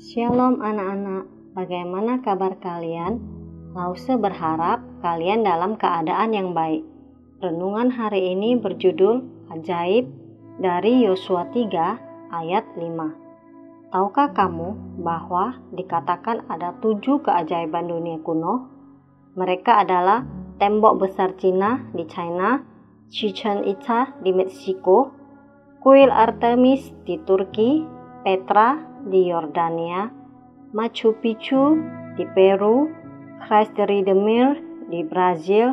Shalom anak-anak, bagaimana kabar kalian? Lause berharap kalian dalam keadaan yang baik. Renungan hari ini berjudul Ajaib dari Yosua 3 ayat 5. Tahukah kamu bahwa dikatakan ada tujuh keajaiban dunia kuno? Mereka adalah tembok besar Cina di China, Chichen Itza di Meksiko, kuil Artemis di Turki, Petra di Yordania, Machu Picchu di Peru, Christ the Redeemer di Brazil,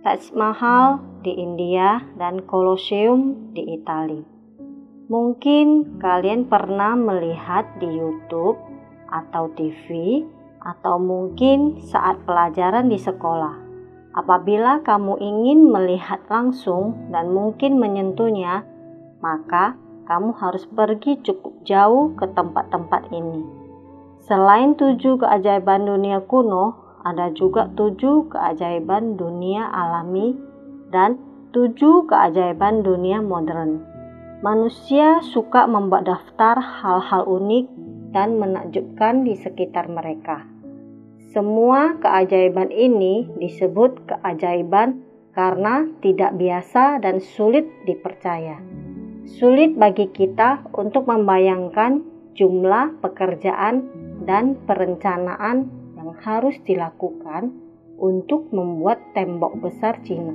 Taj Mahal di India, dan Colosseum di Italia. Mungkin kalian pernah melihat di YouTube atau TV, atau mungkin saat pelajaran di sekolah. Apabila kamu ingin melihat langsung dan mungkin menyentuhnya, maka kamu harus pergi cukup jauh ke tempat-tempat ini. Selain tujuh keajaiban dunia kuno, ada juga tujuh keajaiban dunia alami dan tujuh keajaiban dunia modern. Manusia suka membuat daftar hal-hal unik dan menakjubkan di sekitar mereka. Semua keajaiban ini disebut keajaiban karena tidak biasa dan sulit dipercaya. Sulit bagi kita untuk membayangkan jumlah pekerjaan dan perencanaan yang harus dilakukan untuk membuat tembok besar Cina.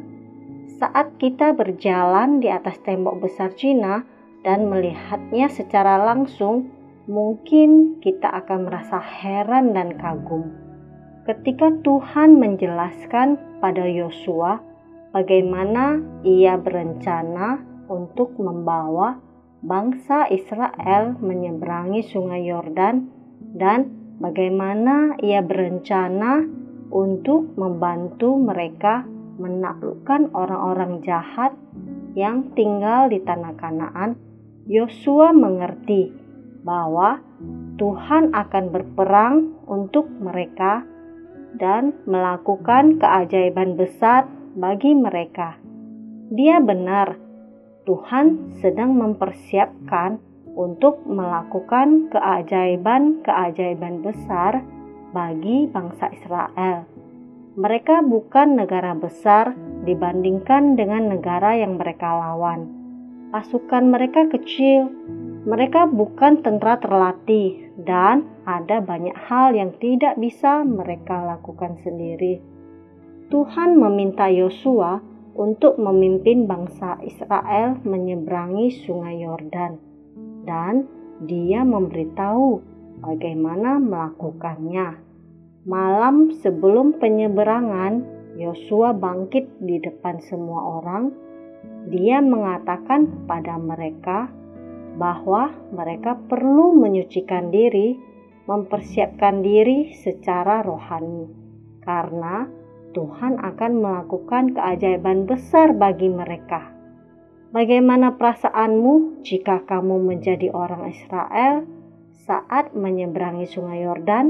Saat kita berjalan di atas tembok besar Cina dan melihatnya secara langsung, mungkin kita akan merasa heran dan kagum. Ketika Tuhan menjelaskan pada Yosua bagaimana ia berencana untuk membawa bangsa Israel menyeberangi Sungai Yordan dan bagaimana ia berencana untuk membantu mereka menaklukkan orang-orang jahat yang tinggal di tanah Kanaan. Yosua mengerti bahwa Tuhan akan berperang untuk mereka dan melakukan keajaiban besar bagi mereka. Dia benar Tuhan sedang mempersiapkan untuk melakukan keajaiban-keajaiban besar bagi bangsa Israel. Mereka bukan negara besar dibandingkan dengan negara yang mereka lawan. Pasukan mereka kecil, mereka bukan tentara terlatih, dan ada banyak hal yang tidak bisa mereka lakukan sendiri. Tuhan meminta Yosua untuk memimpin bangsa Israel menyeberangi Sungai Yordan, dan dia memberitahu bagaimana melakukannya. Malam sebelum penyeberangan, Yosua bangkit di depan semua orang. Dia mengatakan kepada mereka bahwa mereka perlu menyucikan diri, mempersiapkan diri secara rohani, karena Tuhan akan melakukan keajaiban besar bagi mereka. Bagaimana perasaanmu jika kamu menjadi orang Israel saat menyeberangi Sungai Yordan?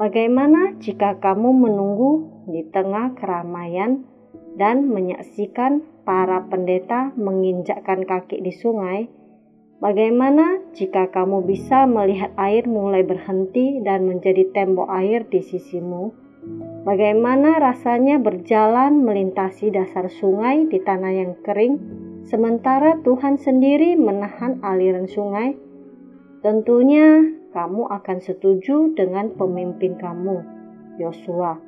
Bagaimana jika kamu menunggu di tengah keramaian dan menyaksikan para pendeta menginjakkan kaki di sungai? Bagaimana jika kamu bisa melihat air mulai berhenti dan menjadi tembok air di sisimu? Bagaimana rasanya berjalan melintasi dasar sungai di tanah yang kering, sementara Tuhan sendiri menahan aliran sungai? Tentunya kamu akan setuju dengan pemimpin kamu, Yosua.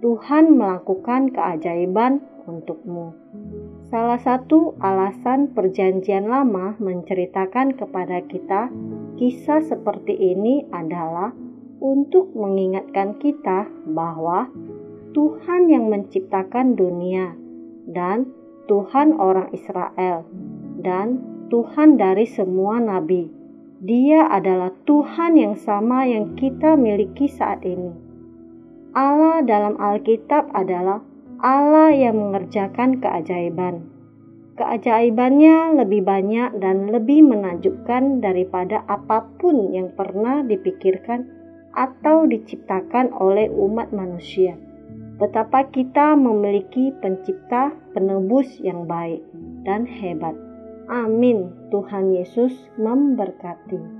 Tuhan melakukan keajaiban untukmu. Salah satu alasan Perjanjian Lama menceritakan kepada kita kisah seperti ini adalah untuk mengingatkan kita bahwa Tuhan yang menciptakan dunia dan Tuhan orang Israel dan Tuhan dari semua nabi. Dia adalah Tuhan yang sama yang kita miliki saat ini. Allah dalam Alkitab adalah Allah yang mengerjakan keajaiban. Keajaibannya lebih banyak dan lebih menakjubkan daripada apa pun yang pernah dipikirkan atau diciptakan oleh umat manusia. Betapa kita memiliki pencipta penebus yang baik dan hebat. Amin. Tuhan Yesus memberkati.